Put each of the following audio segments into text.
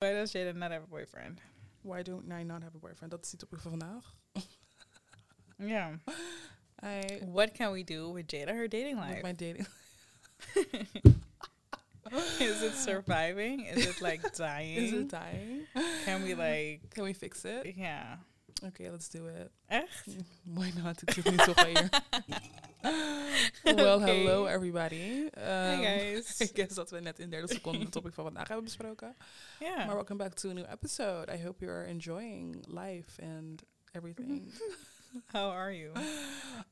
Why does Jada not have a boyfriend? Why don't I not have a boyfriend? Dat is die topic van vandaag. Yeah. I What can we do with Jada, her dating with life? my dating. Is it surviving? Is it like dying? Is it dying? Can we like, Can we fix it? yeah. Okay, let's do it. Echt? Why not? Ik zit niet zo hier. Well, Oké. hello everybody. Hey Um, guys. I guess dat we net in 30 seconden de topic van vandaag hebben besproken. Yeah. Maar welcome back to a new episode. I hope you're enjoying life and everything. How are you?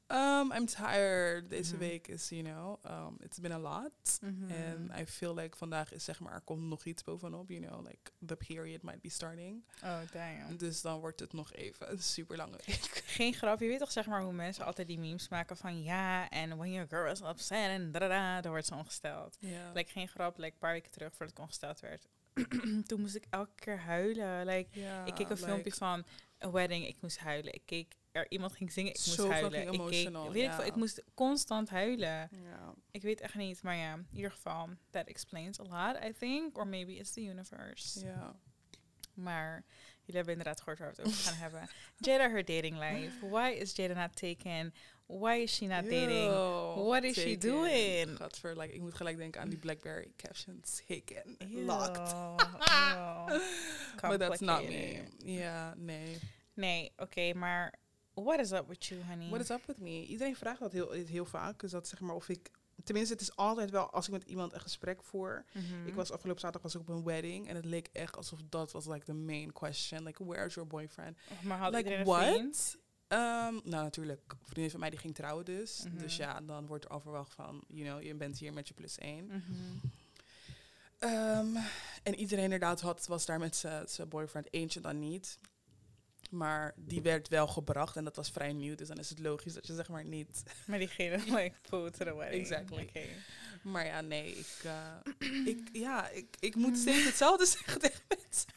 um, I'm tired. Deze Mhm. week is, you know, um, it's been a lot. Mhm. And I feel like vandaag is zeg maar, er komt nog iets bovenop, you know, like the period might be starting. Oh, damn. Dus dan wordt het nog even een super lange week. Geen grap. Je weet toch zeg maar hoe mensen altijd die memes maken van ja, en when your girl is upset en da dan wordt ze ongesteld. Ja. Like geen grap, like een paar weken terug voordat ik ongesteld werd. Toen moest ik elke keer huilen. Like, ik keek een filmpje van een wedding, ik moest huilen. Ik keek er iemand ging zingen, ik moest Zo huilen. Ik, keek, weet ik, ja. veel, ik moest constant huilen. Ja. Ik weet echt niet, maar ja, in ieder geval, that explains a lot, I think. Or maybe it's the universe. ja. Maar jullie hebben inderdaad gehoord waar we het over gaan hebben. Jada, her dating life. Why is Jada not taken? Why is she not dating? What is she doing? Gadver, like, ik moet gelijk denken aan die Blackberry captions. Taken, Ew, locked. But that's not me. Ja, nee. Nee, oké, maar what is up with you, honey? What is up with me? Iedereen vraagt dat heel, heel vaak. Dus dat zeg maar of ik... Tenminste, het is altijd wel als ik met iemand een gesprek voer. Mhm. Ik was afgelopen zaterdag was ik op een wedding. En het leek echt alsof dat was like the main question. Like, where's your boyfriend? Maar had like, what? Ehm, nou, natuurlijk. Een vriendin van mij die ging trouwen dus. Mhm. Dus ja, dan wordt er al verwacht van... You know, je bent hier met je plus één. Mhm. Ehm, en iedereen inderdaad had, was daar met zijn boyfriend. Eentje dan niet. Maar die werd wel gebracht en dat was vrij nieuw. Dus dan is het logisch dat je zeg maar niet... Maar diegene, like, pulled to the wedding. Exactly. Maar ja, nee, ik... eh, ik ja, ik, ik moet steeds hetzelfde zeggen tegen mensen.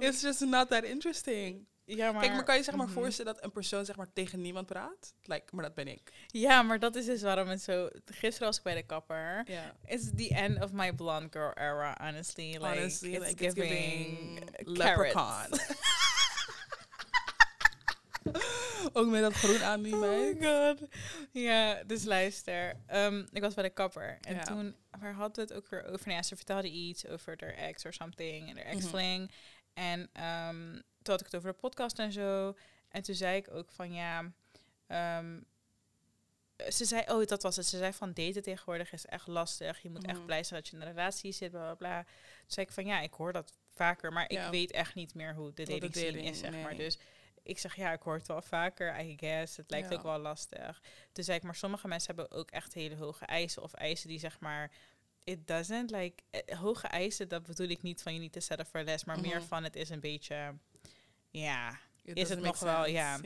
It's just not that interesting. Ja, maar... Kijk, maar kan je zeg maar Mhm. voorstellen dat een persoon zeg maar tegen niemand praat? Like, maar dat ben ik. Ja, maar dat is dus waarom het zo... Gisteren was ik bij de kapper. It's the end of my blonde girl era, honestly. Like, Honestly, it's like, it's giving, carrots. leprechaun. Ook met dat groen aan die Oh my god. Ja, dus luister. Ehm, ik was bij de kapper. En Ja. toen, waar hadden we het ook weer over? Nou ja, ze vertelde iets over haar ex or something. En haar Mhm. ex-fling. En ehm, toen had ik het over de podcast en zo. En toen zei ik ook van ja... ehm, ze zei, oh, dat was het. Ze zei van daten tegenwoordig is echt lastig. Je moet echt Mhm. blij zijn dat je in een relatie zit, bla bla bla. Toen zei ik van ja, ik hoor dat vaker, maar Ja. ik weet echt niet meer hoe de dating scene is, zeg maar. Dus ik zeg ja, ik hoor het wel vaker, I guess. Het lijkt Ja. ook wel lastig. Toen zei ik, maar sommige mensen hebben ook echt hele hoge eisen of eisen die zeg maar. It doesn't like eh, hoge eisen. Dat bedoel ik niet van je niet te zetten voor les, maar meer Mhm. van het is een beetje, ja, Is het nog wel, ja.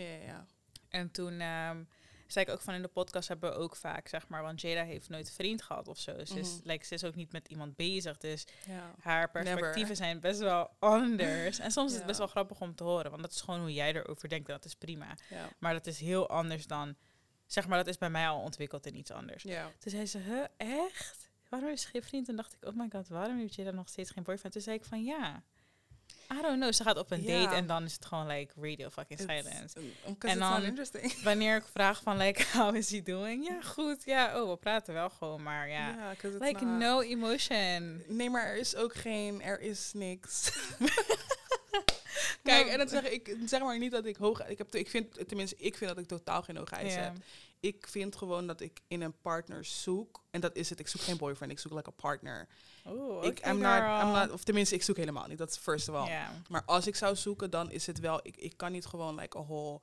En toen ehm, zei ik ook van in de podcast hebben we ook vaak, zeg maar, want Jada heeft nooit vriend gehad of zo. Ze, is, Mhm. like, ze is ook niet met iemand bezig, dus haar perspectieven Never. zijn best wel anders. En soms is het best wel grappig om te horen, want dat is gewoon hoe jij erover denkt en dat is prima. Maar dat is heel anders dan, zeg maar, dat is bij mij al ontwikkeld in iets anders. ja. Toen zei ze, huh, echt? Waarom is ze geen vriend? Toen dacht ik, oh my god, waarom heeft Jada nog steeds geen boyfriend? Toen zei ik van, ja, I don't know. Ze gaat op een Ja. date en dan is het gewoon like radio fucking silence. En dan-. Wanneer ik vraag van, like, how is he doing? Ja, goed. Ja, oh, we praten wel gewoon, maar ja. Like, no emotion. Nee, maar er is ook geen, er is niks. Kijk, en dat zeg ik, zeg maar niet dat ik hoog, ik heb, ik vind, tenminste, ik vind dat ik totaal geen hoge eisen heb. Ik vind gewoon dat ik in een partner zoek, en dat is het, ik zoek geen boyfriend, ik zoek like een partner. Oeh, ik, I'm not. I'm not, of tenminste, ik zoek helemaal niet, dat is first of all. Maar als ik zou zoeken, dan is het wel, ik, ik kan niet gewoon like a whole,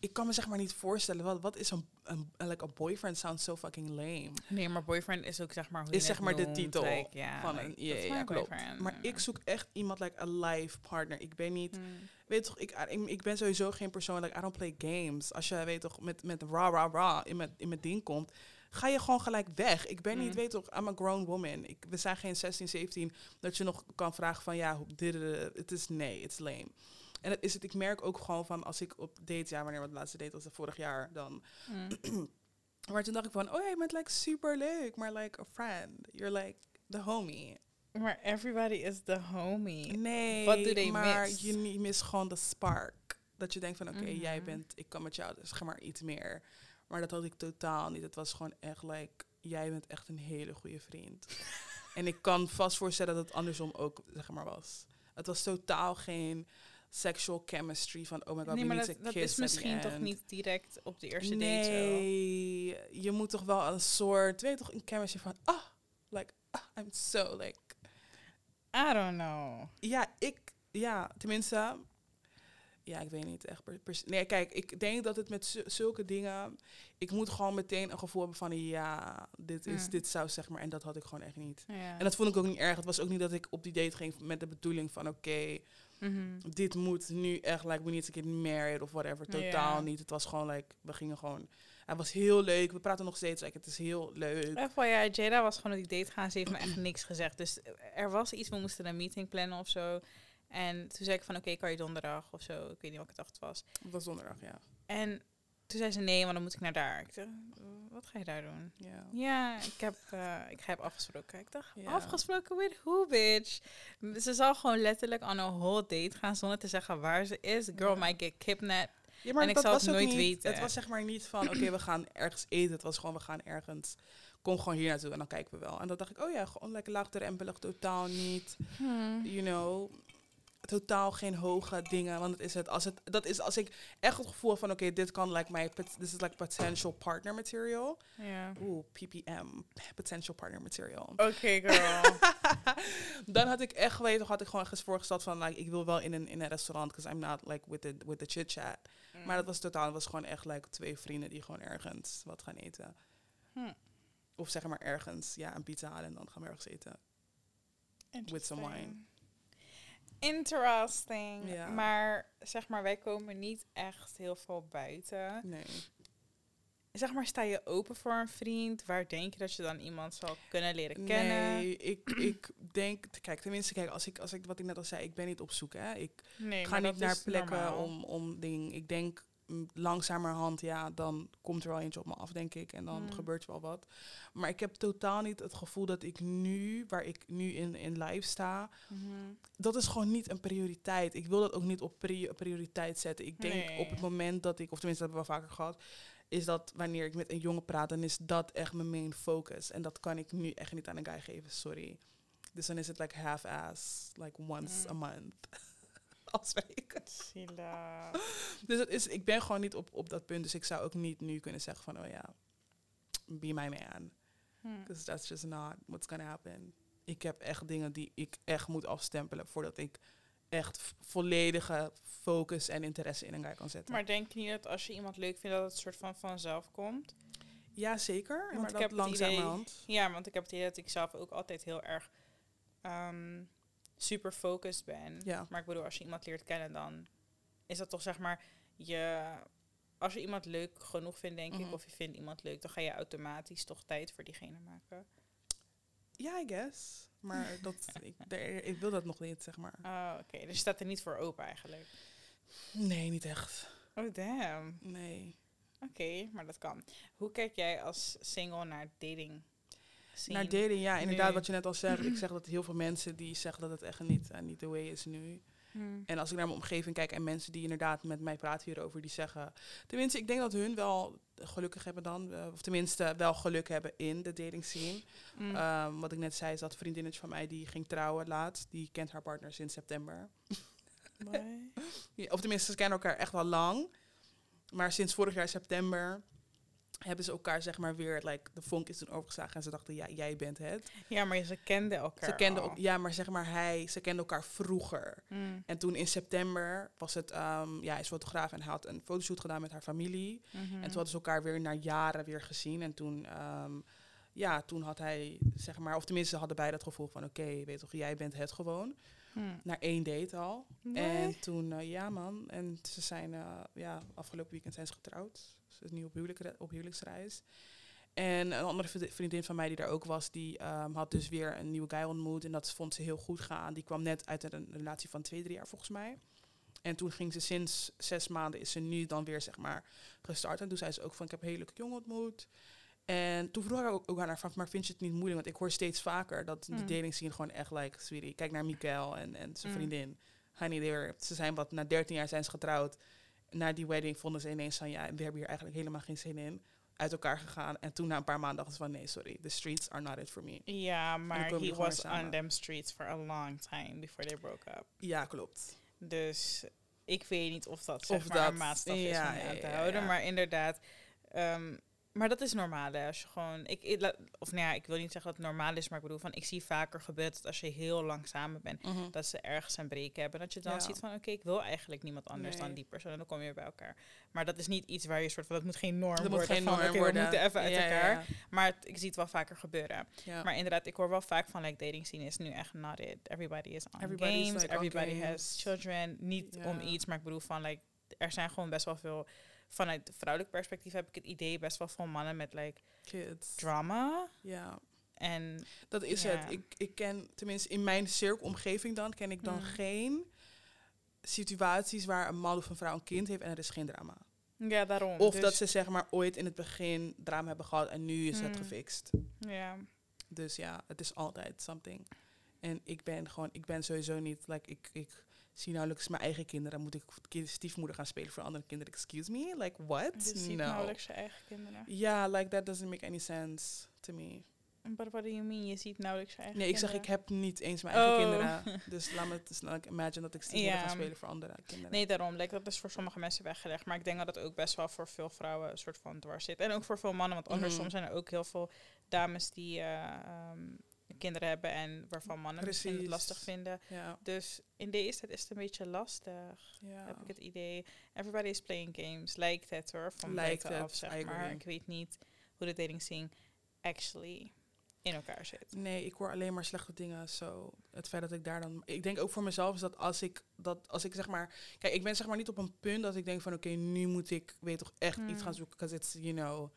ik kan me zeg maar niet voorstellen, wat, wat is een, een, like a boyfriend sounds so fucking lame. Nee, maar boyfriend is ook zeg maar hoe Is je zeg het maar de titel like, van like, een, ja, klopt. boyfriend. Maar ik zoek echt iemand like a life partner. Ik ben niet, Mm. weet toch, ik, ik, ben sowieso geen persoon, like, I don't play games. Als je, weet toch, met, met ra ra ra in mijn, in mijn ding komt, ga je gewoon gelijk weg. Ik ben niet, Mm. weet toch, I'm a grown woman. Ik, we zijn geen 16, 17, dat je nog kan vragen van, ja, hoe dit, het is, nee, it's lame. En dat is het, ik merk ook gewoon van, als ik op date, ja, wanneer wat laatste date was, dat vorig jaar, dan... Mm. Maar toen dacht ik van, oh ja, je bent like super leuk, maar like a friend. You're like the homie. Maar everybody is the homie. Nee, What do they maar miss? je niet mist gewoon de spark. Dat je denkt van, oké, jij Mhm. bent, ik kan met jou, dus ga maar iets meer. Maar dat had ik totaal niet. Het was gewoon echt, like, jij bent echt een hele goede vriend. en ik kan vast voorstellen dat het andersom ook, zeg maar, was. Het was totaal geen sexual chemistry van, oh my god, nee, maar dat, dat is misschien toch niet direct op de eerste date zo. Nee, je moet toch wel een soort, weet je toch, een chemistry van, ah, like, ah, I'm so, like, I don't know. Ja, ik, ja, tenminste, ja, ik weet niet echt. nee, kijk, ik denk dat het met zu- zulke dingen, ik moet gewoon meteen een gevoel hebben van, ja, dit is, Mm. dit zou zeg maar, en dat had ik gewoon echt niet. Ja. En dat vond ik ook niet erg. Het was ook niet dat ik op die date ging met de bedoeling van, oké, Mhm. dit moet nu echt, like, we need to get married of whatever. Totaal Ja. niet. Het was gewoon, like, we gingen gewoon, het was heel leuk. We praten nog steeds, like, het is heel leuk. FYI, Jada was gewoon op die date gaan. Ze heeft me echt niks gezegd. Dus er was iets, we moesten een meeting plannen of zo. En toen zei ik van, oké, kan je donderdag of zo? Ik weet niet welke dag het was. Het was donderdag, ja. En toen zei ze, nee, maar dan moet ik naar daar. Ik dacht, wat ga je daar doen? ja. Ja, ik heb, eh, ik heb afgesproken. Ik dacht, afgesproken with who, bitch? Ze zal gewoon letterlijk on een whole date gaan zonder te zeggen waar ze is. Girl Ja. might get kidnapped. Ja, maar En ik zal was het nooit niet, weten. Het was zeg maar niet van, oké, we gaan ergens eten. Het was gewoon, we gaan ergens, kom gewoon hier naartoe en dan kijken we wel. En dan dacht ik, oh ja, gewoon lekker laagdrempelig, totaal niet, you know, totaal geen hoge dingen. Want het is het, als het, dat is als ik echt het gevoel van, oké, dit kan like my, this is like potential partner material. Ja. Oeh, PPM, potential partner material. Oké, girl. dan had ik echt geweten, had ik gewoon eens voorgesteld van, like, ik wil wel in een, in een restaurant, because I'm not like with the, with the chit chat. Maar dat was totaal, het was gewoon echt like twee vrienden die gewoon ergens wat gaan eten. Hm. Of zeg maar ergens, ja, een pizza halen en dan gaan we ergens eten. with some wine. Interesting. Ja. Maar zeg maar, wij komen niet echt heel veel buiten. Nee. Zeg maar, sta je open voor een vriend? Waar denk je dat je dan iemand zal kunnen leren kennen? Nee, ik, ik denk, kijk, tenminste, kijk, als ik, als ik, wat ik net al zei, ik ben niet op zoek, hè. Ik Nee, ga niet naar plekken normaal. om, om ding. Ik denk langzamerhand, ja, dan komt er wel eentje op me af, denk ik. En dan Mm. gebeurt er wel wat. Maar ik heb totaal niet het gevoel dat ik nu, waar ik nu in, in live sta, Mhm. dat is gewoon niet een prioriteit. Ik wil dat ook niet op pri- prioriteit zetten. Ik denk Nee. op het moment dat ik, of tenminste dat hebben we wel vaker gehad, is dat wanneer ik met een jongen praat, dan is dat echt mijn main focus. En dat kan ik nu echt niet aan een guy geven, sorry. Dus dan is het like half-ass, like once Mm. a month. Dus het is, ik ben gewoon niet op, op dat punt. Dus ik zou ook niet nu kunnen zeggen van, oh ja, be my man. Because that's just not what's gonna happen. Ik heb echt dingen die ik echt moet afstempelen voordat ik echt volledige focus en interesse in een guy kan zetten. Maar denk je niet dat als je iemand leuk vindt, dat het soort van vanzelf komt? ja, zeker. Want maar ik dat heb langzamerhand. Ja, want ik heb het idee dat ik zelf ook altijd heel erg ehm, super focused ben. Ja. Maar ik bedoel, als je iemand leert kennen, dan is dat toch zeg maar je. Als je iemand leuk genoeg vindt, denk ik, Mhm. of je vindt iemand leuk, dan ga je automatisch toch tijd voor diegene maken. Ja, I guess. Maar dat, ik, ik wil dat nog niet, zeg maar. Oh, oké. Dus je staat er niet voor open eigenlijk. Nee, niet echt. Oh, damn. Nee. Oké, maar dat kan. Hoe kijk jij als single naar dating? Naar dating, ja, inderdaad, wat je net al zegt. Ik zeg dat heel veel mensen die zeggen dat het echt niet, uh, niet de way is nu. Hm. En als ik naar mijn omgeving kijk en mensen die inderdaad met mij praten hierover, die zeggen... Tenminste, ik denk dat hun wel gelukkig hebben dan. eh, of tenminste, wel geluk hebben in de dating scene. Hm. Ehm, wat ik net zei, is dat vriendinnetje van mij die ging trouwen laatst. Die kent haar partner sinds september. Ja, Of tenminste, ze kennen elkaar echt al lang. Maar sinds vorig jaar september hebben ze elkaar zeg maar weer... Like, de vonk is toen overgeslagen en ze dachten, ja, jij bent het. Ja, maar ze kenden elkaar. Ze kenden ook, ja, maar zeg maar hij, ze kenden elkaar vroeger. Hm. En toen in september was het, ehm, ja, hij is fotograaf en hij had een fotoshoot gedaan met haar familie. Mhm. En toen hadden ze elkaar weer na jaren weer gezien. En toen, ehm, ja, toen had hij, zeg maar, of tenminste ze hadden beide het gevoel van, oké, weet toch, jij bent het gewoon. Hm. Na één date al. En toen, eh, ja man, en ze zijn, eh, ja, afgelopen weekend zijn ze getrouwd. Is nu op, huwelijk, op huwelijksreis. En een andere vriend- vriendin van mij die daar ook was, die ehm, had dus weer een nieuwe guy ontmoet. En dat vond ze heel goed gaan. Die kwam net uit een relatie van twee, drie jaar volgens mij. En toen ging ze sinds zes maanden, is ze nu dan weer zeg maar gestart. En toen zei ze ook van, ik heb een hele leuke jongen ontmoet. En toen vroeg ik ook, ook aan haar van, maar vind je het niet moeilijk? Want ik hoor steeds vaker dat de Mm. dating scene gewoon echt like, sweetie, kijk naar Mikael en, en zijn Mm. vriendin. Honey, ze zijn wat, na 13 jaar zijn ze getrouwd. Na die wedding vonden ze ineens van, ja, we hebben hier eigenlijk helemaal geen zin in. Uit elkaar gegaan. En toen na een paar maanden dachten ze van, nee, sorry, the streets are not it for me. Ja, maar he was on them streets for a long time before they broke up. Ja, klopt. Dus ik weet niet of dat zeg Of maar een dat- maatstaf is ja, om aan te ja, houden. ja. Maar inderdaad, ehm, maar dat is normaal hè. Als je gewoon, ik, of nou ja, ik wil niet zeggen dat het normaal is, maar ik bedoel van, ik zie vaker gebeuren dat als je heel lang samen bent, Mhm. dat ze ergens een break hebben. Dat je dan Ja. ziet van, oké, ik wil eigenlijk niemand anders dan die persoon. En dan kom je bij elkaar. Maar dat is niet iets waar je soort van, dat moet geen norm Dat moet worden. geen van, norm worden. we moeten even uit Ja, elkaar. ja. Maar het- ik zie het wel vaker gebeuren. Maar inderdaad, ik hoor wel vaak van like dating scene is nu echt not it. Everybody is on Everybody is, games, like, on everybody games. has children. Niet om iets, maar ik bedoel van like er zijn gewoon best wel veel vanuit vrouwelijk perspectief heb ik het idee best wel veel mannen met like Kids. drama Ja. en Dat is Ja. het. Ik, ik ken, tenminste in mijn cirkelomgeving dan, ken ik dan Mm. geen situaties waar een man of een vrouw een kind heeft en er is geen drama. ja daarom. Of Dus, dat ze zeg maar ooit in het begin drama hebben gehad en nu is het Mm. gefixt. ja Dus ja, het is altijd something. En ik ben gewoon, ik ben sowieso niet, like, ik, ik zie nauwelijks mijn eigen kinderen. Moet ik stiefmoeder gaan spelen voor andere kinderen? Excuse me? Like, what? je ziet no. nauwelijks je eigen kinderen. Ja, like, that doesn't make any sense to me. But what do you mean? Je ziet nauwelijks je eigen Nee, ik zeg, ik kinderen? heb niet eens mijn eigen Oh. kinderen. Dus laat me het dus like, imagine dat ik stiefmoeder ga spelen voor andere kinderen. Nee, daarom. Like, dat is voor sommige mensen weggelegd. Maar ik denk dat het ook best wel voor veel vrouwen een soort van dwars zit. En ook voor veel mannen. Want andersom Mhm. zijn er ook heel veel dames die eh, ehm, kinderen hebben. En waarvan mannen het lastig vinden. Ja, Dus in deze tijd is het een beetje lastig. ja. Heb ik het idee. Everybody is playing games. Lijkt het hoor. Van buitenaf, het, zeg I maar. agree. Ik weet niet hoe de dating scene actually in elkaar zit. Nee, ik hoor alleen maar slechte dingen. Zo, het feit dat ik daar dan. Ik denk ook voor mezelf is dat als ik dat als ik zeg maar. Kijk, ik ben zeg maar niet op een punt dat ik denk van oké, nu moet ik weet toch echt iets Mm. gaan zoeken. Because it's, you know,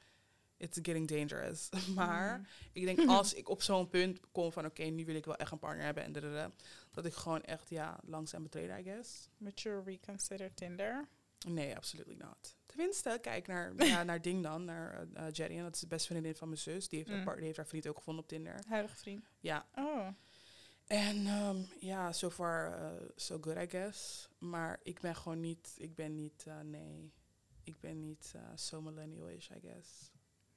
it's getting dangerous. maar Mm. ik denk als ik op zo'n punt kom van oké, nu wil ik wel echt een partner hebben en dadada, dat ik gewoon echt ja, langzaam betreden, I guess. Would you reconsider Tinder? Nee, absoluut not. Tenminste, kijk naar, ja, naar Ding dan, naar eh eh, Jerry. En dat is de beste vriendin van mijn zus. Die heeft, haar Mm. part- die heeft haar vriend ook gevonden op Tinder. Huidige vriend. Ja, Oh. En ehm, ja, so far uh, so good, I guess. Maar ik ben gewoon niet, ik ben niet, uh, nee. Ik ben niet uh, so millennial-ish, I guess.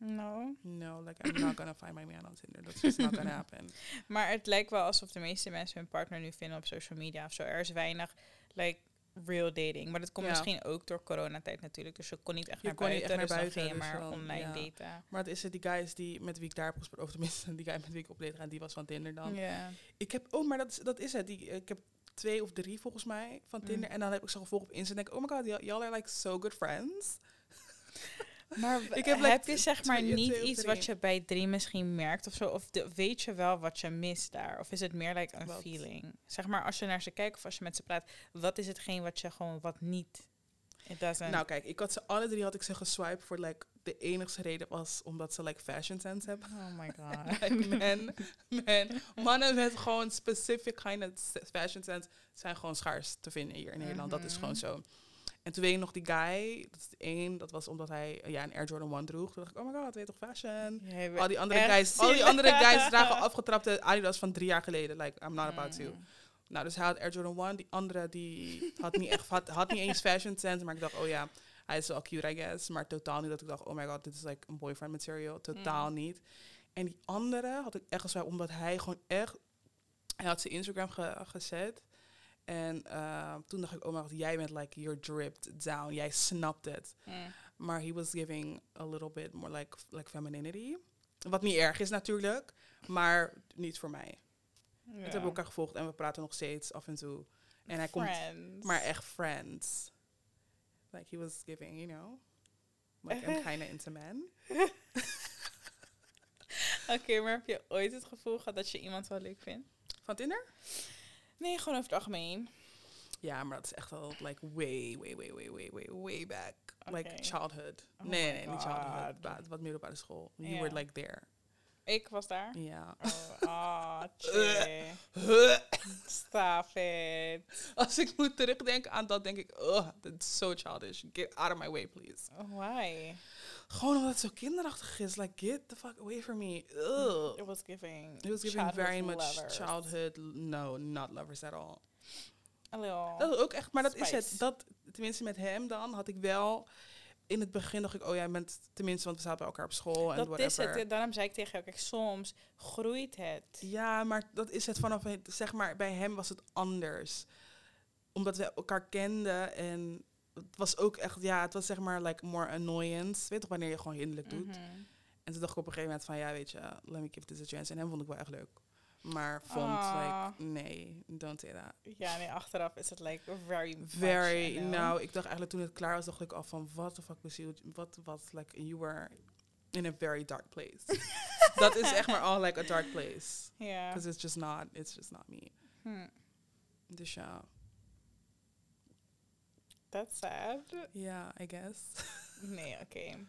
No. No, like I'm not gonna find my man on Tinder. That's just not gonna happen. Maar het lijkt wel alsof de meeste mensen hun partner nu vinden op social media of zo. Er is weinig like real dating. Maar dat komt Ja. misschien ook door coronatijd natuurlijk. Dus je kon niet echt Je naar kon niet buiten. echt naar dus buiten, dus maar online ja. daten. Maar het is het, die guys die, met wie ik daar heb gesproken, of tenminste die guy met wie ik op date ga, die was van Tinder dan. Ja. Ik heb, oh, maar dat is, dat is het. Die, ik heb twee of drie volgens mij van Tinder. Mm. En dan heb ik ze gevolgd op Insta en denk ik, oh my god, y'all are like so good friends. Maar Ik heb, je zeg maar niet iets wat je bij drie misschien merkt of zo? Of de, weet je wel wat je mist daar? Of is het meer like een feeling? Zeg maar als je naar ze kijkt of als je met ze praat, wat is hetgeen wat je gewoon wat niet? Nou kijk, ik had ze alle drie had ik ze geswiped voor like de enigste reden was omdat ze like fashion sense hebben. oh my god. like men, men, mannen met gewoon specific kind of fashion sense zijn gewoon schaars te vinden hier in Nederland. Dat is Mhm. gewoon zo. En toen weet ik nog die guy, dat is één, dat was omdat hij ja, een Air Jordan 1 droeg. Toen dacht ik, oh my god, weet toch fashion? Al die andere guys, al die andere guys dragen afgetrapte Adidas van drie jaar geleden. Like, I'm not about to. Mm. Nou, dus hij had Air Jordan 1. Die andere die had niet echt had, had niet eens fashion sense. Maar ik dacht, oh ja, hij is wel cute, I guess. Maar totaal niet dat ik dacht, oh my god, dit is like een boyfriend material. Totaal Mm. niet. En die andere had ik echt gezegd, omdat hij gewoon echt... Hij had zijn Instagram ge- gezet. En eh, toen dacht ik, oh god, jij bent like, you're dripped down. Jij snapt het. Mm. Maar he was giving a little bit more like, like femininity. Wat niet erg is natuurlijk, maar niet voor mij. Ja. We hebben elkaar gevolgd en we praten nog steeds af en toe. En hij komt, Friends. maar echt friends. Like he was giving, you know. Like I'm kind of into men. Oké, maar heb je ooit het gevoel gehad dat je iemand wel leuk vindt? Van Tinder? Nee, gewoon over het algemeen. Ja, maar dat is echt al like way, way, way, way, way, way, way back. Like childhood. Oh nee, nee, niet childhood. God. Ba- Wat middelbare school. You were like there. Ik was daar. Ja. Oh, tjee. Stop it. Als ik moet terugdenken aan dat, denk ik, oh, that's so childish. Get out of my way, please. Why? Gewoon omdat het zo kinderachtig is. Like, get the fuck away from me. Ugh. It was giving. It was giving very much lovers. childhood. No, not lovers at all. A little. Dat is ook echt, maar dat is het. Dat, tenminste met hem dan, had ik wel... In het begin dacht ik, oh jij bent... Tenminste, want we zaten bij elkaar op school en dat whatever. is het. Daarom zei ik tegen jou, kijk, soms groeit het. Ja, maar dat is het vanaf, het- zeg maar, bij hem was het anders. Omdat we elkaar kenden en het was ook echt, ja, het was zeg maar like more annoyance. Weet toch wanneer je gewoon hinderlijk doet? Mhm. En toen dacht ik op een gegeven moment van, ja, weet je, let me give this a chance. En hem vond ik wel echt leuk. Maar vond, Ah. like, nee, don't say that. Ja, nee, achteraf is het like very much, Very, know. nou, ik dacht eigenlijk toen het klaar was, dacht ik al van, what the fuck was you, wat was, like, you were in a very dark place. dat is echt maar al like a dark place. Ja. Because it's just not, it's just not me. Hm. Dus ja, That's sad. ja, I guess. Nee, oké.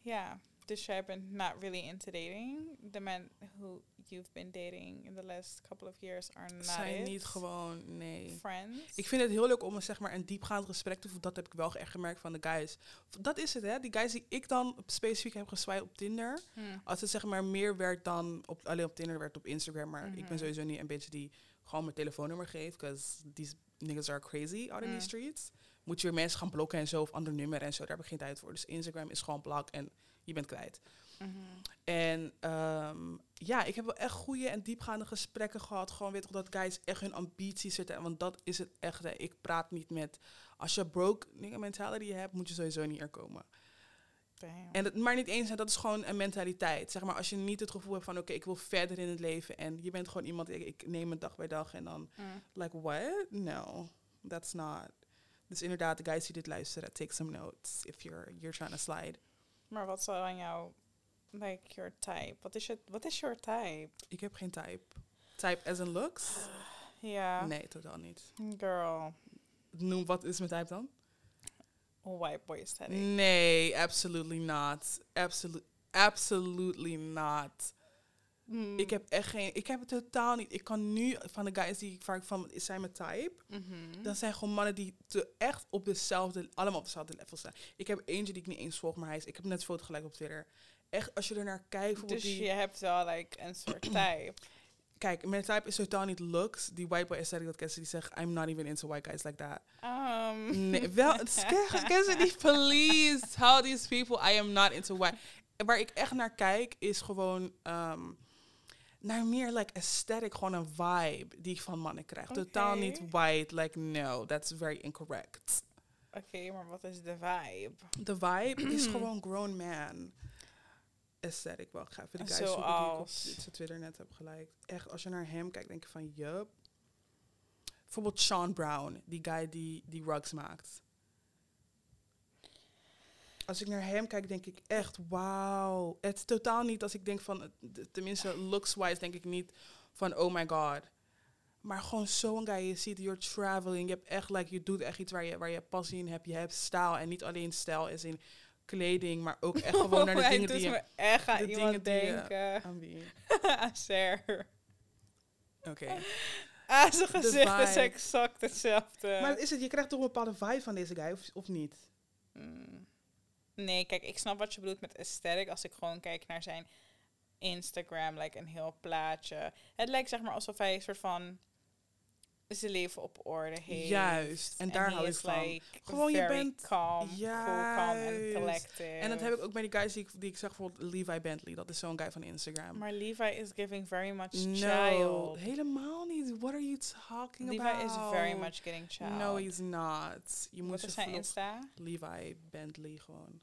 Ja, dus jij bent not really into dating. The men who you've been dating in the last couple of years are not Zijn it. niet gewoon, nee. friends. Ik vind het heel leuk om een, zeg maar, een diepgaand gesprek te voeren. Dat heb ik wel echt gemerkt van de guys. Dat is het, hè. Die guys die ik dan specifiek heb geswijd op Tinder. Hm. Als het zeg maar meer werkt dan op, alleen op Tinder, werkt op Instagram. Maar ik Mhm. ben sowieso niet een beetje die gewoon mijn telefoonnummer geeft. Because these niggas are crazy out in Mm. the streets. Moet je weer mensen gaan blokken en zo, of ander nummer en zo. Daar heb ik geen tijd voor. Dus Instagram is gewoon blok en je bent kwijt. Mhm. En ehm, ja, ik heb wel echt goede en diepgaande gesprekken gehad. Gewoon weet toch dat guys echt hun ambities zetten. Want dat is het echte. Ik praat niet met... Als je broke mentality hebt, moet je sowieso niet er komen. Damn. En het, maar niet eens, dat is gewoon een mentaliteit. Zeg maar, als je niet het gevoel hebt van... Oké, ik wil verder in het leven. En je bent gewoon iemand... Ik, ik neem het dag bij dag en dan... Hm. Like, what? No, that's not... Dus inderdaad, de guys die dit luisteren, take some notes. If you're, you're trying to slide. Maar wat zou dan jouw, like, your type? Wat is, je, wat is your type? Ik heb geen type. Type as in looks? Ja. Nee, totaal niet. Girl. Noem, wat is mijn type dan? White boy aesthetic. Nee, absolutely not. Absolute, absolutely not. Mm. Ik heb echt geen... Ik heb het totaal niet. Ik kan nu van de guys die ik vaak van... Is zijn mijn type? Mhm. Dat zijn gewoon mannen die te echt op dezelfde... Allemaal op dezelfde level staan. Ik heb eentje die ik niet eens volg, maar hij is... Ik heb net een foto gelijk op Twitter. Echt, als je er naar kijkt... Dus die, je hebt wel like, een soort type. Kijk, mijn type is totaal niet looks. Die white boy aesthetic dat Cassidy zegt... I'm not even into white guys like that. Um. Nee, wel, Cassidy, please tell these people I am not into white. Waar ik echt naar kijk is gewoon ehm, naar meer like aesthetic, gewoon een vibe die ik van mannen krijg. Totaal niet white, like no, that's very incorrect. Oké, maar wat is de vibe? De vibe is gewoon grown man aesthetic. Wel, ik ga even de guys zoeken die ik op Zoals? zijn Twitter net heb gelijk. Echt, als je naar hem kijkt, denk je van, yup. Bijvoorbeeld Sean Brown, die guy die, die rugs maakt. Als ik naar hem kijk, denk ik echt, wauw. Het is totaal niet als ik denk van, tenminste looks-wise denk ik niet van, oh my god. Maar gewoon zo'n guy, je ziet, you're traveling. Je hebt echt, like, je doet echt iets waar je, waar je passie in hebt. Je hebt stijl en niet alleen stijl is in kleding, maar ook echt gewoon naar de dingen die je... echt aan de iemand denken. Aan wie? Oké. Ah, zijn gezicht is exact hetzelfde. Maar is het, je krijgt toch een bepaalde vibe van deze guy, of, of niet? Mm. Nee, kijk, ik snap wat je bedoelt met aesthetic. Als ik gewoon kijk naar zijn Instagram, like een heel plaatje. Het lijkt zeg maar alsof hij een soort van zijn leven op orde heeft. Juist, en daar hou ik van. Like Gewoon, je bent- calm, cool, calm Juist. collective. En dat heb ik ook bij die guys die ik, die ik zag, bijvoorbeeld Levi Bentley. Dat is zo'n guy van Instagram. Maar Levi is giving very much no, child. helemaal niet. What are you talking Levi about? is very much getting child. No, he's not. Je Wat is zijn Insta? Levi Bentley gewoon.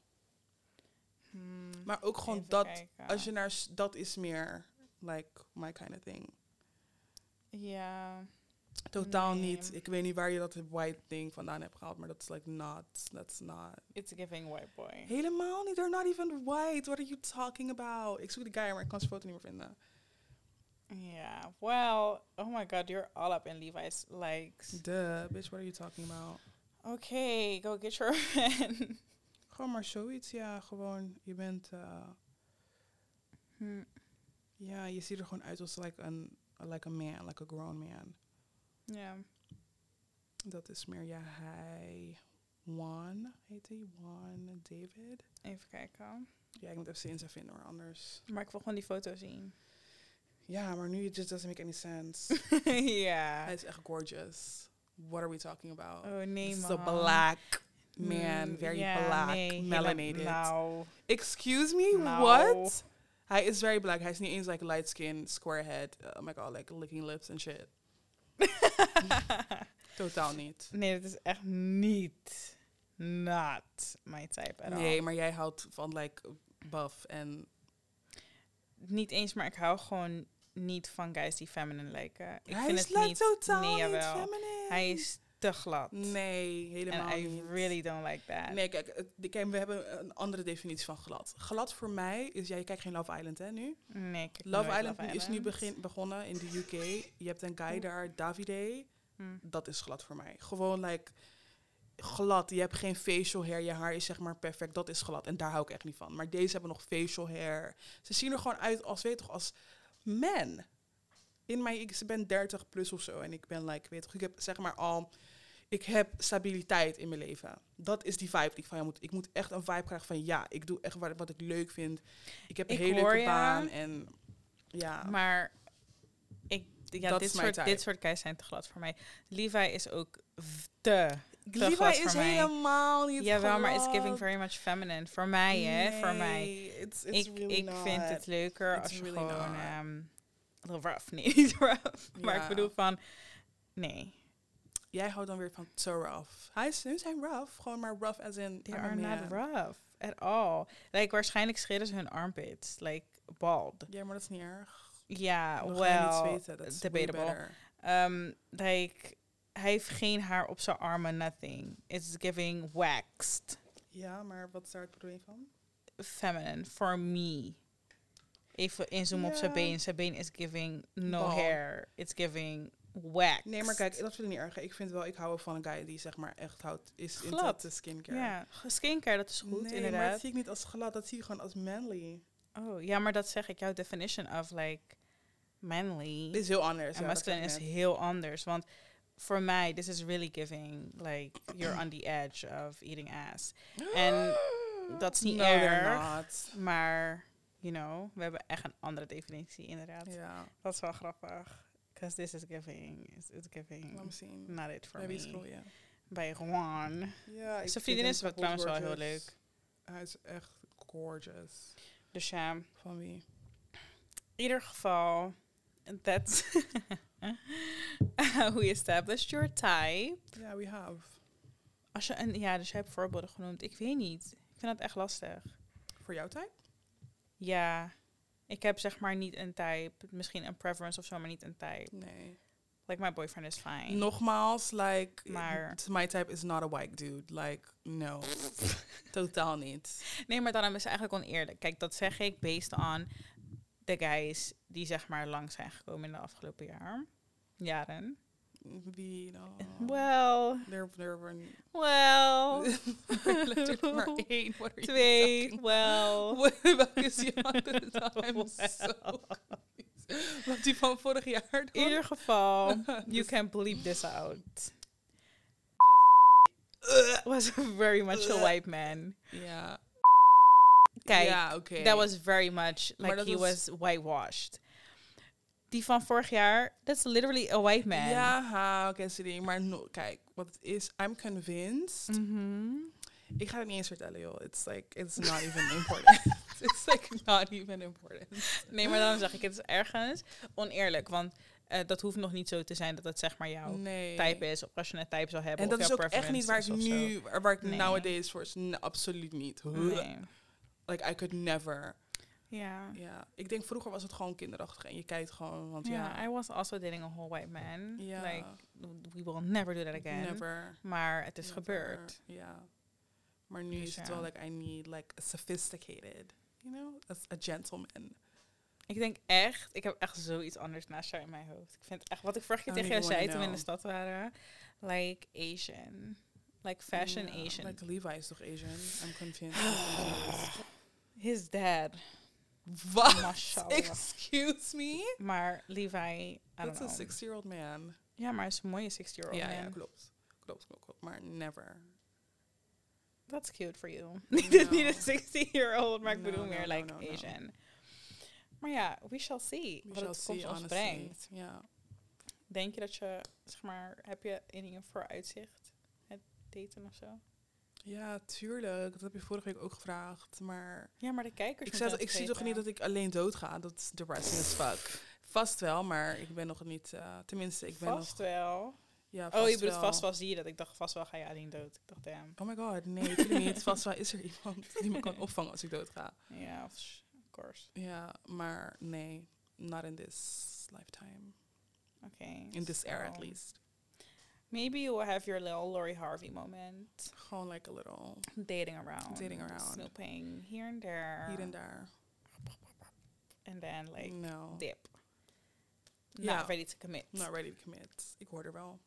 Hmm, Maar ook gewoon even dat, kijken. als je naar, dat is meer, like, my kind of thing. Ja. Totaal Nee. niet. Ik weet niet waar je dat white ding vandaan hebt gehaald, maar dat is like not, that's not. It's giving white boy. Helemaal niet. They're not even white. What are you talking about? Ik zoek die guy, maar ik kan zijn foto niet meer vinden. Yeah. Well, oh my god, you're all up in Levi's likes. Duh, bitch, what are you talking about? Okay, go get your man. Gewoon maar zoiets, ja. Gewoon, je bent, eh, Hm. ja, je ziet er gewoon uit als like een like a man, like a grown man. Ja. Dat is meer, ja, hij... Juan, heet hij? Juan David? Even kijken. Ja, ik moet even zijn Insta vinden hoor, anders. Maar ik wil gewoon die foto zien. Ja, maar nu it just doesn't make any sense. ja. hij is echt gorgeous. What are we talking about? Oh nee, This is man. a black man, Mm, very black, nee, melanated. Nou, Excuse me, Nou. what? Hij is very black. Hij is niet eens like light skin, square head. Oh my god, like licking lips and shit. Totaal niet. nee, dat is echt niet, not my type at all. Nee, maar jij houdt van like buff en Niet eens, maar ik hou gewoon niet van guys die feminine lijken. Ik hij vind is het niet. totaal nee, niet feminine. Hij is te glad. Nee, helemaal En I niet. really don't like that. Nee, kijk, we hebben een andere definitie van glad. Glad voor mij is, ja, je kijkt geen Love Island hè nu? Nee, ik Love Island, is nu begin, begonnen in de UK. Je hebt een guy daar, Davide. Hm. Dat is glad voor mij. Gewoon like glad. Je hebt geen facial hair. Je haar is zeg maar perfect. Dat is glad. En daar hou ik echt niet van. Maar deze hebben nog facial hair. Ze zien er gewoon uit als, weet toch, als men. In mijn, ik ben 30 plus of zo. En ik ben like, weet je toch, ik heb zeg maar al... Ik heb stabiliteit in mijn leven. Dat is die vibe die ik van je moet. Ik moet echt een vibe krijgen van ja, ik doe echt wat, wat ik leuk vind. Ik heb een Ik hele leuke baan. En ja, Maar ik, ja, Dat dit, soort, type. dit soort guys zijn te glad voor mij. Levi is ook te. Levi glad is voor mij. helemaal niet Jawel, maar it's giving very much feminine. Voor mij, hè? Voor mij. It's, it's Ik, really ik vind het leuker It's als je gewoon... little rough. Nee, niet rough. Maar Ja. ik bedoel van... Nee. Jij houdt dan weer van te rough. Hij is, hun zijn rough, gewoon maar rough as in... They are not rough. At all. Like, waarschijnlijk scheren ze hun armpits. Like, bald. Ja, maar dat is niet erg. Ja, well, debatable. Um, like, hij heeft geen haar op zijn armen, nothing. It's giving waxed. Ja, maar wat is daar het probleem van? Feminine, for me. Even inzoomen op zijn been. Zijn been is giving no hair. It's giving wax. Nee, maar kijk, dat vind ik niet erg. Ik vind wel, ik hou van een guy die zeg maar echt houdt, is Glad. de skincare. Ja, skincare, dat is goed, nee, maar inderdaad. dat zie ik niet als glad, dat zie je gewoon als manly. Oh, ja, maar dat zeg ik. Jouw definition of, like, manly Dit is heel anders. en ja, masculine is heel anders. Want voor mij, this is really giving, like, you're on the edge of eating ass. En dat is niet no, erg. not. Maar, you know, we hebben echt een andere definitie, inderdaad. Ja, Dat is wel grappig. Because this is giving, it's, it's giving, not it for Maybe me. Bij Juan. Ja, Zijn vriendin is kapot trouwens wel heel leuk. Hij is echt gorgeous. Dus ja, Van wie? in ieder geval, that's how we established your type. Ja, we have. Als je een, ja, dus jij hebt voorbeelden genoemd. Ik weet niet. Ik vind dat echt lastig. Voor jouw type? Ja, ik heb zeg maar niet een type. Misschien een preference of zo, maar niet een type. Nee. Like my boyfriend is fine. Nogmaals, like, Maar- my type is not a white dude. Like, no. Totaal niet. Nee, maar daarom is het eigenlijk oneerlijk. Kijk, dat zeg ik based on de guys die zeg maar lang zijn gekomen in de afgelopen jaar. jaren. Wie dan? Well, There, there were well, één. What are you talking well. Wat- Welke is die andere dan? I'm so. Wat die van vorig jaar dan? In ieder geval, you can bleep this out. Was very much a white man. Ja. Kijk, ja, oké. that was very much like he was- was whitewashed. Die van vorig jaar, that's literally a white man. Ja, oké, sorry. Maar no, kijk, wat het is, I'm convinced. Mhm. Ik ga het niet eens vertellen, joh. It's like, it's not even important. it's like not even important. Nee, maar dan zeg ik, het is ergens oneerlijk. Want eh, dat hoeft nog niet zo te zijn dat het zeg maar jouw Nee. type is. Of als je een type zou hebben. En dat is ook echt niet waar ik nu, waar ik Nee. nowadays voor is. Nee, absoluut niet. Nee. Like, I could never. Ja. Ja, ik denk vroeger was het gewoon kinderachtig en je kijkt gewoon, want Ja, ja, I was also dating a whole white man. Ja. Like, we will never do that again. never. Maar het is never. gebeurd. Ja. Maar nu Dus is het ja. wel like I need like a sophisticated, you know, as a gentleman. Ik denk echt, ik heb echt zoiets anders naast jou in mijn hoofd. Ik vind echt, wat ik vorige keer tegen jou zei toen we in de stad waren. Like Asian. Like fashion Asian. Like Levi is toch Asian? I'm confused. His dad. Wat? Excuse me? Maar Levi, I don't That's a know. six-year-old man. Ja, maar hij is een mooie 60-year-old Ja, man. ja, klopt. Klopt, klopt, klopt. Maar never. That's cute for you. Niet niet een 16-year-old, maar ik No, bedoel no, meer like. Asian. Maar ja, we shall see. We wat shall het see, ons honestly. brengt. Ja. Denk je dat je, zeg maar, heb je in je vooruitzicht het daten of zo? Ja, tuurlijk. Dat heb je vorige week ook gevraagd. Maar Ja, maar de kijkers ik, zeg, ik zie toch niet dat ik alleen doodga. Dat is depressing as fuck. Vast wel, maar ik ben nog niet... eh, tenminste, ik ben Vast nog... wel. Ja, Oh, je vast bedoelt wel. vast wel zie je dat. Ik dacht vast wel ga je alleen dood. Ik dacht, damn. Oh my god, nee, natuurlijk niet. Vast wel is er iemand die me kan opvangen als ik doodga. Ja, of course. Ja, maar nee. Not in this lifetime. Oké. In this era at least. Maybe you will have your little Lori Harvey moment. Gewoon like a little Dating around. Dating around. Snooping here and there. hier en daar. And then like No, dip. Not ready to commit. not ready to commit. Ik hoor er wel.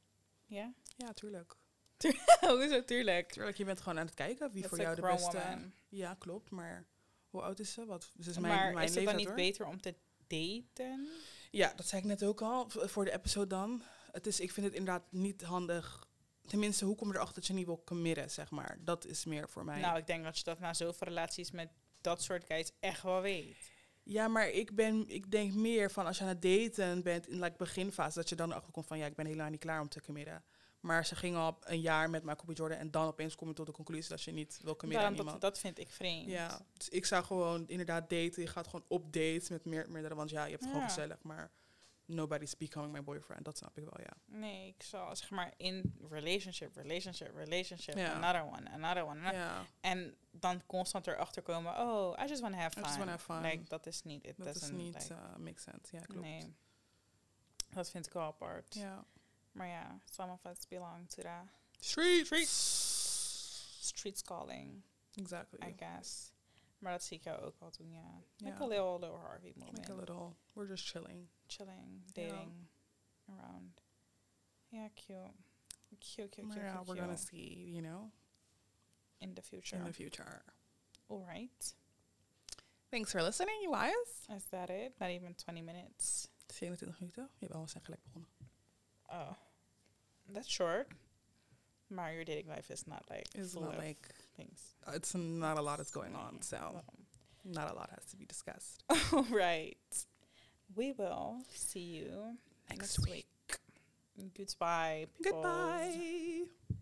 Ja? Ja, tuurlijk. Hoezo, tuurlijk. Tuurlijk, je bent gewoon aan het kijken wie voor jou de beste... woman. Ja, klopt, maar hoe oud is ze? Wat? Ze is mijn, maar mijn is het dan niet hoor. beter om te daten? Ja, dat zei ik net ook al, voor de episode dan. Het is, ik vind het inderdaad niet handig. Tenminste, hoe kom je erachter dat je niet wil committen, zeg maar. Dat is meer voor mij. Nou, ik denk dat je dat na zoveel relaties met dat soort guys echt wel weet. Ja, maar ik, ben, ik denk meer van als je aan het daten bent in like beginfase, dat je dan erachter komt van ja, ik ben helemaal niet klaar om te committen. Maar ze ging al een jaar met Michael B. Jordan en dan opeens kom je tot de conclusie dat je niet wil committen Daarom, aan dat, iemand. dat vind ik vreemd. Ja, dus ik zou gewoon inderdaad daten. Je gaat gewoon op date met meer, meerdere, want ja, je hebt het gewoon Ja. gezellig, maar nobody's becoming my boyfriend. Dat snap ik wel, ja. Nee, ik zal zeg maar in relationship, relationship, relationship, another one, another one. another- Ja, En dan constant erachter komen, oh, I just want to have I fun. just wanna have fun. Like, dat is niet, it dat is doesn't, niet, like, uh, make sense. Ja, klopt. nee. Dat vind ik wel apart. Ja. Maar ja, some of us belong to the Street. streets calling, Exactly. I guess. Maar dat zie ik jou ook wel doen, ja. Like Ja. a little, little Harvey moment. Like a little, we're just chilling. Chilling, dating, around. Yeah, cute. Cute, cute, cute, ja, cute, we're gonna see, you know, In the future. in the future. All right. Thanks for listening, you guys. Is that it? Not even 20 minutes. 27 minuten. Je hebt al zijn gelijk begonnen. Oh, that's short. Maar your dating life is not like It's not like, things. it's not a lot is going on, so not a lot has to be discussed. all right. We will see you Next next week. week. Goodbye. people. Goodbye.